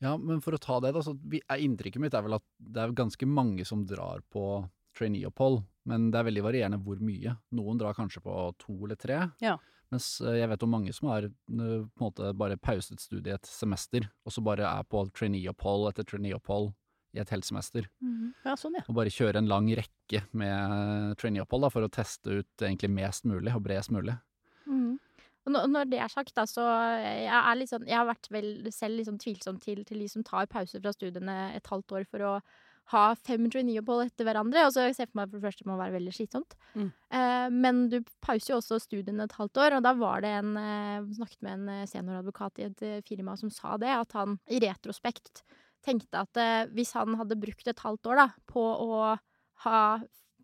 Ja, men for å ta det, da, så er inntrykket mitt er vel at det er ganske mange som drar på traineeopphold, men det er veldig varierende hvor mye. Noen drar kanskje på to eller tre, Ja. Mens eh, jeg vet om mange som har eh, på en måte bare pauset studiet et semester, og så bare er på traineeopphold etter traineeopphold i et helt semester. Mhm. Ja, sånn, ja. Og bare kjøre en lang rekke med traineeopphold da, for å teste ut egentlig mest mulig og bredest mulig. Mhm. Og når det er sagt, da, så jeg er litt sånn Jeg har vært vel selv litt sånn tvilsom til, til de som tar pause fra studiene et halvt år for å ha fem traineeopphold etter hverandre. Og så jeg ser for meg for det første må være veldig slitsomt. Mm. Eh, men du pauser jo også studiene et halvt år, og da var det en eh, snakket med en eh, senioradvokat i et eh, firma som sa det, at han i retrospekt tenkte at eh, hvis han hadde brukt et halvt år da, på å ha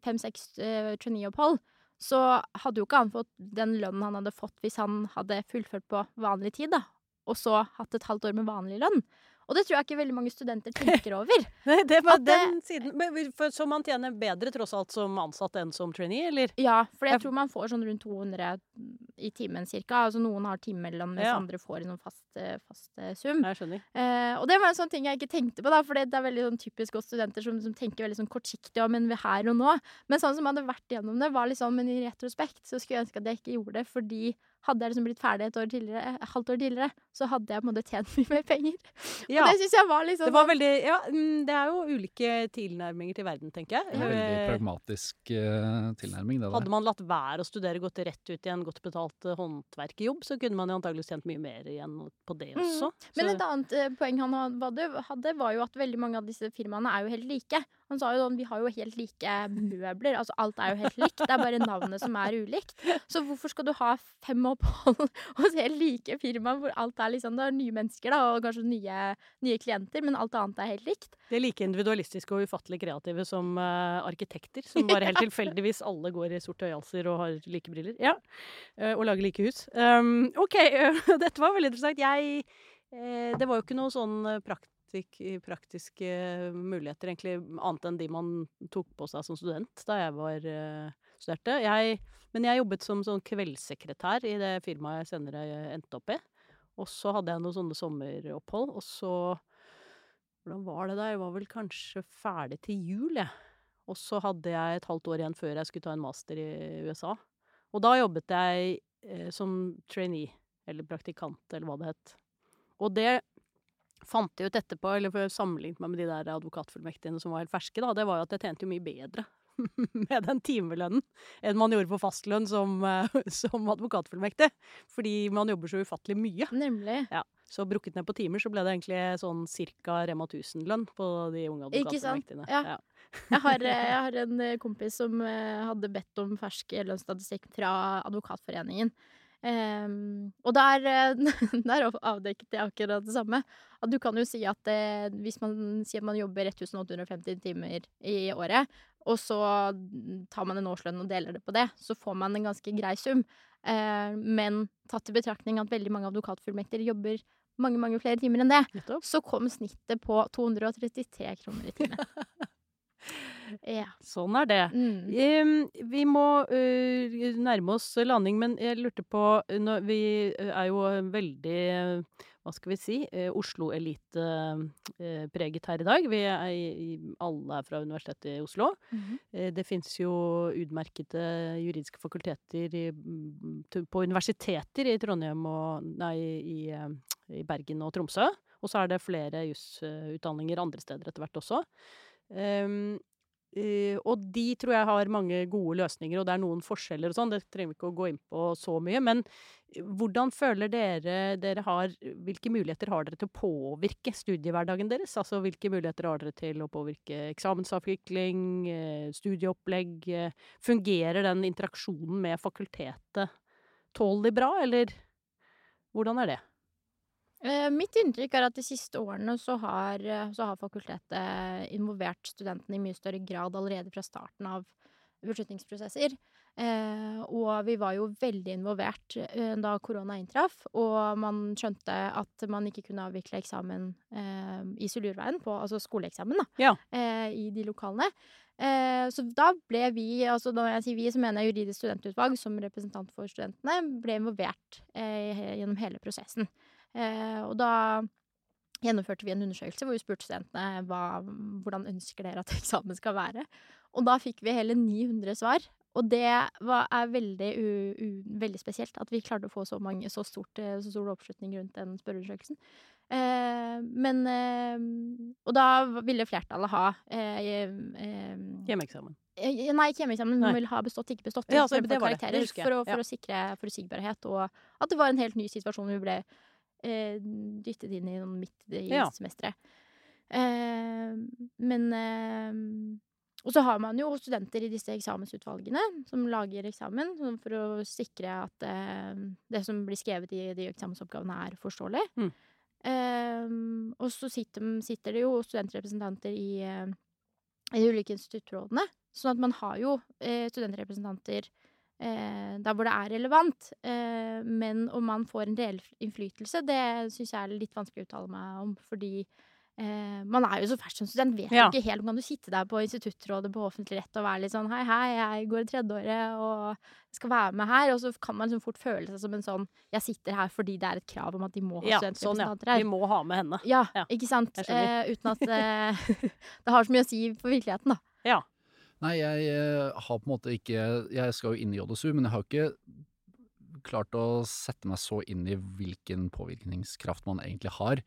fem-seks eh, traineeopphold, så hadde jo ikke han fått den lønnen han hadde fått hvis han hadde fullført på vanlig tid, da. Og så hatt et halvt år med vanlig lønn. Og det tror jeg ikke veldig mange studenter tenker over. [LAUGHS] Nei, det var den det- den siden. Men, så man tjener bedre tross alt som ansatt enn som trainee, eller? Ja, for jeg tror man får sånn rundt 200 i timen cirka. Altså noen har timelønn, mens Ja. andre får en sånn fast, eh, fast eh, sum. Jeg skjønner. Eh, og det var en sånn ting jeg ikke tenkte på, da, for det er veldig sånn typisk oss studenter som, som tenker veldig sånn kortsiktig om en her og nå. Men sånn som hadde vært gjennom det, var liksom, men i retrospekt så skulle jeg ønske at jeg ikke gjorde det, fordi hadde jeg liksom blitt ferdig et år et halvt år tidligere, så hadde jeg på en måte tjent [LAUGHS] mye mer penger. Ja. Og det syns jeg var liksom Det var veldig Ja, mm, det er jo ulike tilnærminger til verden, tenker jeg. Veldig Eh, pragmatisk uh, tilnærming, det Hadde man latt være å studere, gått rett ut i en godt betalt uh, håndverkerjobb, så kunne man jo antakeligvis tjent mye mer igjen på det Mm. også. Men Så- et annet uh, poeng han hadde, var jo at veldig mange av disse firmaene er jo helt like. Han sa jo sånn, vi har jo helt like møbler, altså alt er jo helt likt, det er bare navnet som er ulikt. Så hvorfor skal du ha fem opphold [LAUGHS] hos helt like firmaer hvor alt er liksom, det er nye mennesker da, og kanskje nye, nye klienter, men alt annet er helt likt? De er like individualistiske og ufattelig kreative som uh, arkitekter, som bare [LAUGHS] helt tilfeldigvis alle går i sorte øyehalser og har like briller. Ja, Uh, og lager like hus. Um, OK, [LAUGHS] dette var veldig interessant. Jeg eh, Det var jo ikke noe sånn eh, praktik, praktiske muligheter, egentlig, annet enn de man tok på seg som student da jeg var eh, studerte. Jeg, men jeg jobbet som sånn kveldssekretær i det firmaet jeg senere endte opp i. Og så hadde jeg noen sånne sommeropphold, og så hvordan var det da? Jeg var vel kanskje ferdig til jul, jeg. Og så hadde jeg et halvt år igjen før jeg skulle ta en master i USA. Og da jobbet jeg eh, som trainee, eller praktikant, eller hva det het. Og det fant jeg ut etterpå, eller for sammenlignet meg med de der advokatfullmektigene som var helt ferske, da, det var jo at jeg tjente jo mye bedre [LAUGHS] med den timelønnen enn man gjorde på fastlønn som, eh, [LAUGHS] som advokatfullmektig. Fordi man jobber så ufattelig mye. Nemlig. Ja, så brukket ned på timer, så ble det egentlig sånn cirka Rema 1000-lønn på de unge advokatfullmektigene. Ja. Jeg har, [LAUGHS] eh, jeg har en eh, kompis som hadde bedt om fersk lønnsstatistikk fra Advokatforeningen. Ehm, og der, eh, [LAUGHS] der avdekket jeg akkurat det samme. At du kan jo si at det, hvis man sier man jobber 1850 timer i året, og så tar man en årslønn og deler det på det, så får man en ganske grei sum. Uh, men tatt i betraktning at veldig mange advokatfullmekter jobber mange, mange flere timer enn det, så kom snittet på 233 kroner i timen. [LAUGHS] [LAUGHS] Ja. Sånn er det. Mm. Vi må øh, nærme oss landing, men jeg lurte på øh, Vi øh, er jo veldig hva skal vi si, eh, Oslo-elite-preget her i dag. Vi er, alle er fra Universitetet i Oslo. Mhm. Eh, Det fins jo utmerkede juridiske fakulteter i, mm, på universiteter i Trondheim og Nei, i, eh, i Bergen og Tromsø. Og så er det flere jusutdanninger andre steder etter hvert også. Ehm, eh, og de tror jeg har mange gode løsninger, og det er noen forskjeller og sånn. Det trenger vi ikke å gå inn på så mye. Men eh, hvordan føler dere dere har Hvilke muligheter har dere til å påvirke studiehverdagen deres? Altså hvilke muligheter har dere til å påvirke eksamensavvikling, eh, studieopplegg? Fungerer den interaksjonen med fakultetet tålelig bra, eller hvordan er det? Eh, Mitt inntrykk er at de siste årene så har, eh, så har fakultetet involvert studentene i mye større grad allerede fra starten av beslutningsprosesser. Eh, og vi var jo veldig involvert da korona inntraff, og man skjønte at man ikke kunne avvikle eksamen eh, i Sulurveien, på, altså skoleeksamen, da, Ja. eh, i de lokalene. Eh, så da ble vi, altså når jeg sier vi, så mener jeg juridisk studentutvalg som representant for studentene, ble involvert eh, gjennom hele prosessen. Eh, og da gjennomførte vi en undersøkelse hvor vi spurte studentene hva, hvordan ønsker dere at [LAUGHS] eksamen skal være. Og da fikk vi hele 900 svar. Og det var, er veldig, u, u, veldig spesielt at vi klarte å få så, mange, så, stort, eh, så stor oppslutning rundt den spørreundersøkelsen. Eh, men eh, Og da ville flertallet ha eh, eh, Hjemmeeksamen. Nei, ikke hjemmeeksamen. Man vil ha bestått, ikke bestått. Ja, altså, for. For, å, for å sikre forutsigbarhet, og at det var en helt ny situasjon vi ble eh, dyttet inn i noen midt i Ja. semesteret. Eh, men eh, Og så har man jo studenter i disse eksamensutvalgene som lager eksamen, for å sikre at eh, det som blir skrevet i de eksamensoppgavene, er forståelig. Mm. Eh, og så sitter, sitter det jo studentrepresentanter i, eh, i de ulike instituttrådene. Sånn at man har jo studentrepresentanter eh, der hvor det er relevant. Eh, men om man får en reell innflytelse, det syns jeg er litt vanskelig å uttale meg om. Fordi eh, man er jo så fersk som student, vet Ja. ikke helt om kan du sitte der på instituttrådet på offentlig rett og være litt sånn hei, hei, jeg går i tredjeåret og skal være med her. Og så kan man liksom fort føle seg som en sånn jeg sitter her fordi det er et krav om at de må ha Ja, sånn, ja. Vi må ha med henne. Ja, Ja, ikke sant? Eh, uten at eh, [LAUGHS] det har så mye å si for virkeligheten, da. Ja. Nei, jeg eh, har på en måte ikke Jeg skal jo inn i JSU, men jeg har ikke klart å sette meg så inn i hvilken påvirkningskraft man egentlig har.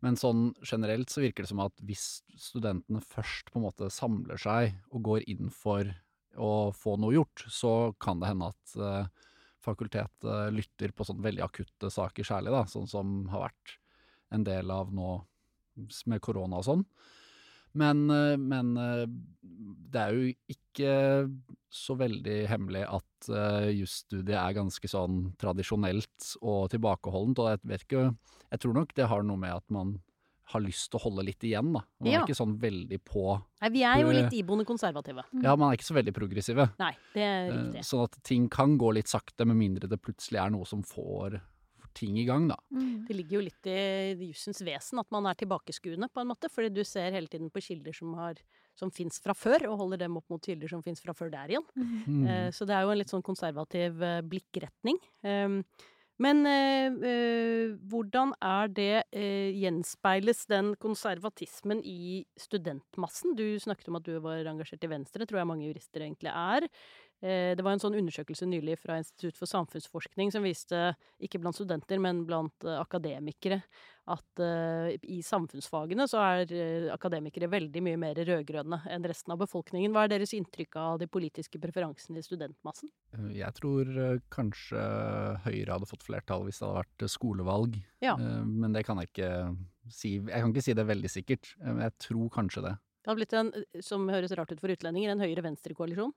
Men sånn generelt så virker det som at hvis studentene først på en måte samler seg og går inn for å få noe gjort, så kan det hende at eh, fakultetet lytter på sånn veldig akutte saker særlig, da, sånn som har vært en del av nå med korona og sånn. Men, eh, men eh, det er jo ikke så veldig hemmelig at uh, jusstudiet er ganske sånn tradisjonelt og tilbakeholdent, og jeg vet ikke Jeg tror nok det har noe med at man har lyst til å holde litt igjen, da. Man Ja. er ikke sånn veldig på Nei, vi er jo litt iboende konservative. Ja, man er ikke så veldig progressive. Nei, det er Eh, riktig. Sånn at ting kan gå litt sakte, med mindre det plutselig er noe som får ting i gang, da. Det ligger jo litt i jussens vesen at man er tilbakeskuende, på en måte. Fordi du ser hele tiden på kilder som, har, som fins fra før, og holder dem opp mot kilder som fins fra før der igjen. Mm. Eh, Så det er jo en litt sånn konservativ eh, blikkretning. Um, Men eh, eh, hvordan er det eh, Gjenspeiles den konservatismen i studentmassen? Du snakket om at du var engasjert i Venstre, tror jeg mange jurister egentlig er. Eh, Det var en sånn undersøkelse nylig fra Institutt for samfunnsforskning som viste, ikke blant studenter, men blant eh, akademikere, at eh, i samfunnsfagene så er akademikere veldig mye mer rød-grønne enn resten av befolkningen. Hva er deres inntrykk av de politiske preferansene i studentmassen? Jeg tror kanskje Høyre hadde fått flertall hvis det hadde vært skolevalg. Ja. Men det kan jeg ikke si. Jeg kan ikke si det veldig sikkert, men jeg tror kanskje det. Det hadde blitt en, som høres rart ut for utlendinger, en høyre-venstre-koalisjon,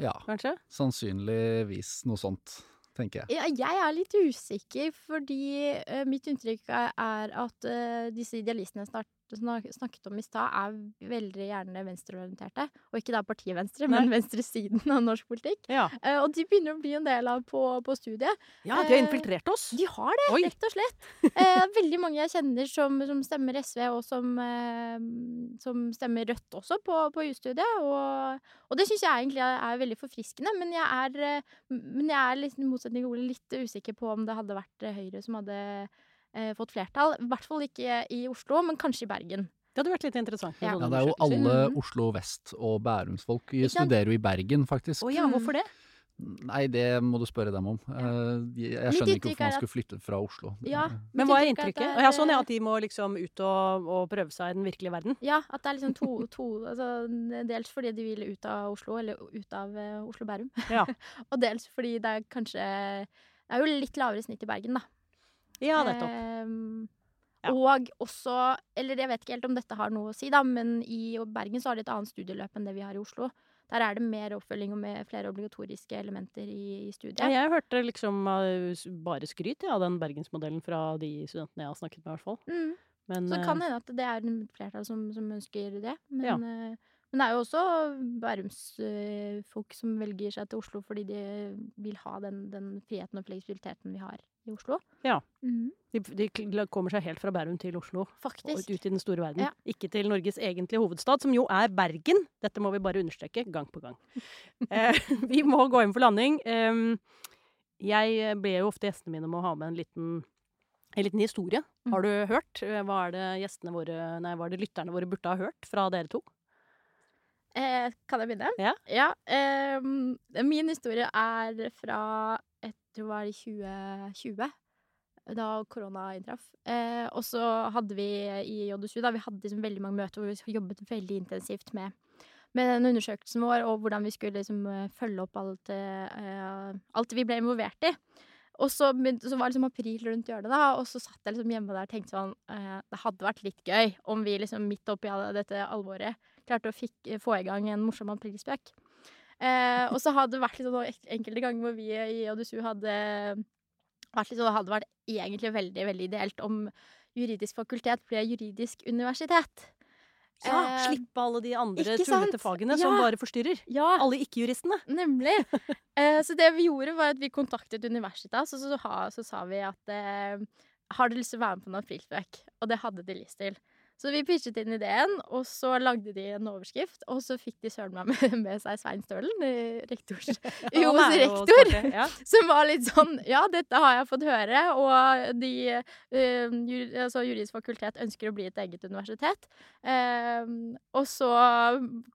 Ja, kanskje? sannsynligvis noe sånt, tenker jeg. Ja, jeg er litt usikker, fordi uh, mitt inntrykk er, er at uh, disse idealistene snart, snak, snakket om i stad, er veldig gjerne venstreorienterte. Og ikke da partiet Venstre, men venstresiden av norsk politikk. Ja. Uh, og de begynner å bli en del av på, på studiet. ja, de har Eh, infiltrert oss! De har det, Oi. rett og slett. Uh, veldig mange jeg kjenner som, som stemmer SV, og som, som stemmer Rødt også på, på jusstudiet. Og, og det syns jeg egentlig er, er veldig forfriskende. Men jeg er, men jeg er litt, i motsetning til Ole litt usikker på om det hadde vært Høyre som hadde eh, fått flertall. I hvert fall ikke i Oslo, men kanskje i Bergen. Det hadde vært litt interessant. Ja. Ja, det er jo alle Mhm. Oslo vest- og Bærumsfolk Ikke studerer jo i Bergen, faktisk. Å ja, hvorfor det? Nei, det må du spørre dem om. Ja. Jeg skjønner ikke hvorfor man er skulle flytte fra Oslo. Ja. Men hva er inntrykket? Er... Ja, er, sånn ja, eh, at de må liksom ut og, og prøve seg i den virkelige verden. Ja, at det er liksom to, to altså, Dels fordi de vil ut av Oslo, eller ut av eh, Oslo-Bærum. Ja. [LAUGHS] og dels fordi det er kanskje Det er jo litt lavere snitt i Bergen, da. Ja, nettopp. Eh, Ja. Og også Eller jeg vet ikke helt om dette har noe å si, da, men i Bergen så har de et annet studieløp enn det vi har i Oslo. Der er det mer oppfølging og med flere obligatoriske elementer i, i studiet. Ja, jeg hørte liksom eh, bare skryt ja, av den bergensmodellen fra de studentene jeg har snakket med, i hvert fall. Mm. Men Så det eh, kan hende at det er flertall som, som ønsker det. Men, Ja. Eh, men det er jo også Bærumsfolk som velger seg til Oslo fordi de vil ha den, den friheten og fleksibiliteten vi har i Oslo. Ja. Mm. de, de kommer seg helt fra Bærum til Oslo. Faktisk. Og ut i den store verden. Ja. Ikke til Norges egentlige hovedstad, som jo er Bergen. Dette må vi bare understreke gang på gang. [LAUGHS] eh, vi må gå inn for landing. Em, jeg ber jo ofte gjestene mine om å ha med en liten, en liten historie. Mm. Har du hørt? Eh, Hva er det våre, nei, hva er det lytterne våre burde ha hørt fra dere to? Eh, kan jeg begynne? Ja. ehm, min historie er fra jeg tror det var i 2020. da korona inntraff. Eh, og så hadde vi i JSU da, vi hadde liksom veldig mange møter hvor vi jobbet veldig intensivt med, med den undersøkelsen vår, og hvordan vi skulle liksom eh, følge opp alt, eh, alt vi ble involvert i. Og så, så var liksom april rundt hjørnet, da, og så satt jeg liksom hjemme der og tenkte sånn eh, Det hadde vært litt gøy om vi liksom midt oppi dette alvoret klarte å fikk, få i gang en morsom aprilspøk. Eh, og så hadde det vært liksom, enkelte ganger hvor vi i JSU hadde vært liksom, hadde vært egentlig veldig, veldig ideelt om juridisk fakultet ble juridisk universitet. Ja, Eh, Slippe alle de andre tullete fagene fagene som bare forstyrrer. Ja, Alle ikke-juristene. nemlig. [LAUGHS] Eh, så det vi gjorde, var at vi kontaktet Universitas, og så, så, så sa vi at eh, har dere lyst til å være med på en aprilspøk? Og det hadde de lyst til. Så vi pitchet inn ideen, og så lagde de en overskrift, og så fikk de søren meg [LAUGHS] med, med seg Svein Stølen, rektors, rektor. [LAUGHS] Ja, [LAUGHS] Jos han er jo rektor. Ja. Som var litt sånn Ja, dette har jeg fått høre, og de uh, jur, altså, Juridisk fakultet ønsker å bli et eget universitet. Uh, og så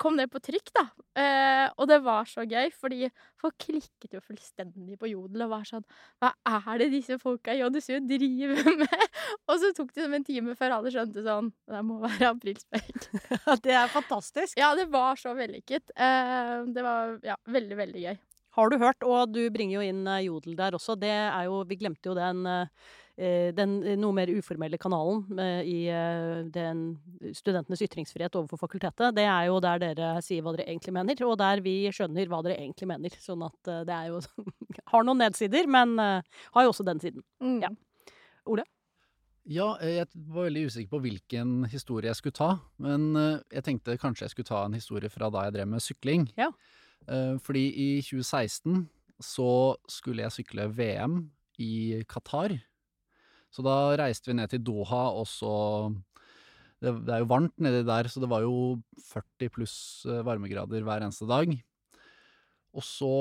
kom det på trykk, da. Uh, og det var så gøy, fordi folk klikket jo fullstendig på Jodel og var sånn Hva er det disse folka i JSU driver med? og så tok det som en time før alle skjønte sånn Det må være aprilspøk. [LAUGHS] Det er fantastisk. ja, det var så vellykket. Eh, det var ja, veldig, veldig gøy. Har du hørt, og du bringer jo inn eh, Jodel der også, det er jo Vi glemte jo den, eh, den noe mer uformelle kanalen i den studentenes ytringsfrihet overfor fakultetet. Det er jo der dere sier hva dere egentlig mener, og der vi skjønner hva dere egentlig mener. Sånn at det er jo [LAUGHS] Har noen nedsider, men har jo også den siden. Mm. Ja. Ja, eh, jeg var veldig usikker på hvilken historie jeg skulle ta, men eh, jeg tenkte kanskje jeg skulle ta en historie fra da jeg drev med sykling. Ja. Eh, Fordi i 2016 så skulle jeg sykle VM i Qatar. Så da reiste vi ned til Doha, og så det, er jo varmt nedi der, så det var jo 40 pluss varmegrader hver eneste dag. Og så,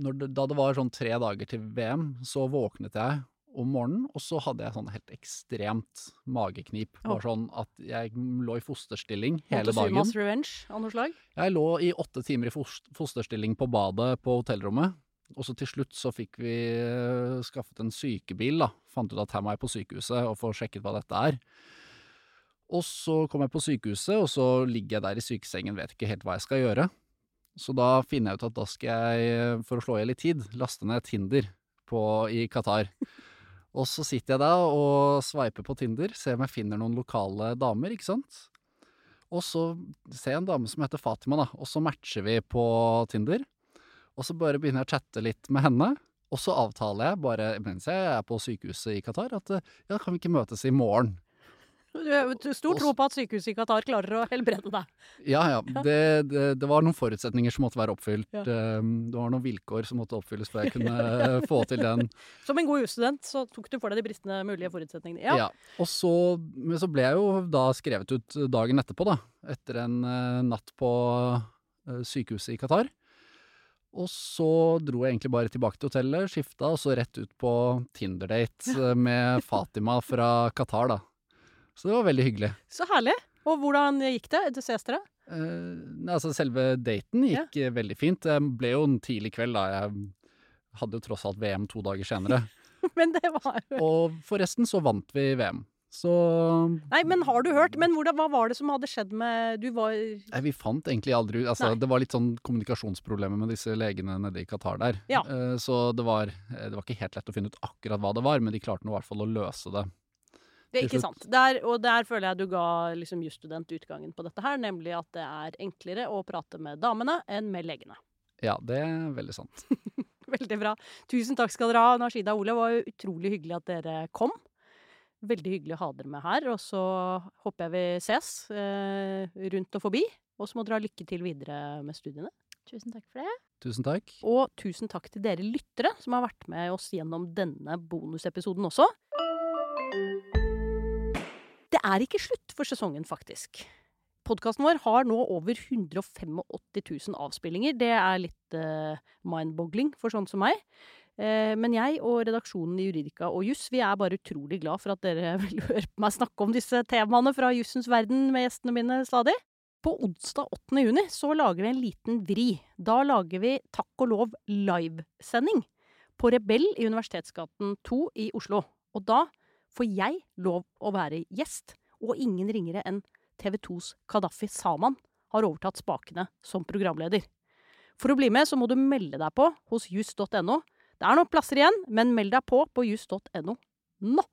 når det, da det var sånn tre dager til VM, så våknet jeg om morgenen, og så hadde jeg sånn helt ekstremt mageknip. Bare sånn at jeg lå i fosterstilling hele dagen. Måtte revenge av noe slag. Jeg lå i åtte timer i fosterstilling på badet på hotellrommet. Og så til slutt så fikk vi eh, skaffet en sykebil, da. Fant ut at her må jeg på sykehuset og få sjekket hva dette er. Og så kom jeg på sykehuset, og så ligger jeg der i sykesengen, vet ikke helt hva jeg skal gjøre. Så da finner jeg ut at da skal jeg, for å slå i hjel litt tid, laste ned Tinder på, i Qatar. Og så sitter jeg da og sveiper på Tinder, ser om jeg finner noen lokale damer, ikke sant. Og så ser jeg en dame som heter Fatima, da, og så matcher vi på Tinder. Og så bare begynner jeg å chatte litt med henne. Og så avtaler jeg, bare mens jeg er på sykehuset i Qatar, at eh, ja, kan vi ikke møtes i morgen? Du har stor tro på at sykehuset i Qatar klarer å helbrede deg. Ja ja, det, det, det var noen forutsetninger som måtte være oppfylt. Ja. Eh, Det var noen vilkår som måtte oppfylles for jeg kunne [LAUGHS] få til den. Som en god jusstudent så tok du for deg de bristende mulige forutsetningene. Ja. Ja. Og så, men så ble jeg jo da skrevet ut dagen etterpå, da. Etter en eh, natt på eh, sykehuset i Qatar. Og så dro jeg egentlig bare tilbake til hotellet, skifta, og så rett ut på Tinder-date med Fatima fra Qatar, da. Så det var veldig hyggelig. Så herlig. Og hvordan gikk det? Det ses dere? Eh, altså selve daten gikk ja. veldig fint. Det ble jo en tidlig kveld, da. Jeg hadde jo tross alt VM to dager senere. [LAUGHS] Men det var jo Og forresten så vant vi VM. Så Nei, men har du hørt? Men hvordan, hva var det som hadde skjedd med Du var Nei, vi fant egentlig aldri altså, Nei. Det var litt sånn kommunikasjonsproblemer med disse legene nede i Qatar der. Ja. Eh, så det var, eh, det var ikke helt lett å finne ut akkurat hva det var, men de klarte nå i hvert fall å løse det. Det er ikke sant. Der, og der føler jeg du ga liksom jusstudent utgangen på dette her, nemlig at det er enklere å prate med damene enn med legene. Ja, det er veldig sant. [LAUGHS] Veldig bra. Tusen takk skal dere ha, Nashida og Ole. Det var jo utrolig hyggelig at dere kom. Veldig hyggelig å ha dere med her. Og så håper jeg vi ses eh, rundt og forbi. Og så må dere ha lykke til videre med studiene. Tusen takk for det. Tusen takk. Og tusen takk til dere lyttere som har vært med oss gjennom denne bonusepisoden også. Er ikke slutt for sesongen, faktisk. Podkasten vår har nå over 185 000 avspillinger. Det er litt uh, mind-boggling for sånn som meg. Uh, men jeg og redaksjonen i Juridika og Juss vi er bare utrolig glad for at dere [LAUGHS] vil høre meg snakke om disse temaene fra jussens verden med gjestene mine stadig. På onsdag 8. juni så lager vi en liten vri. Da lager vi Takk og lov livesending på Rebell i Universitetsgaten 2 i Oslo. Og da får jeg lov å være gjest, og ingen ringere enn TV 2s Kadafi Saman har overtatt spakene som programleder. For å bli med så må du melde deg på hos juss.no. Det er noen plasser igjen, men meld deg på på juss.no nå!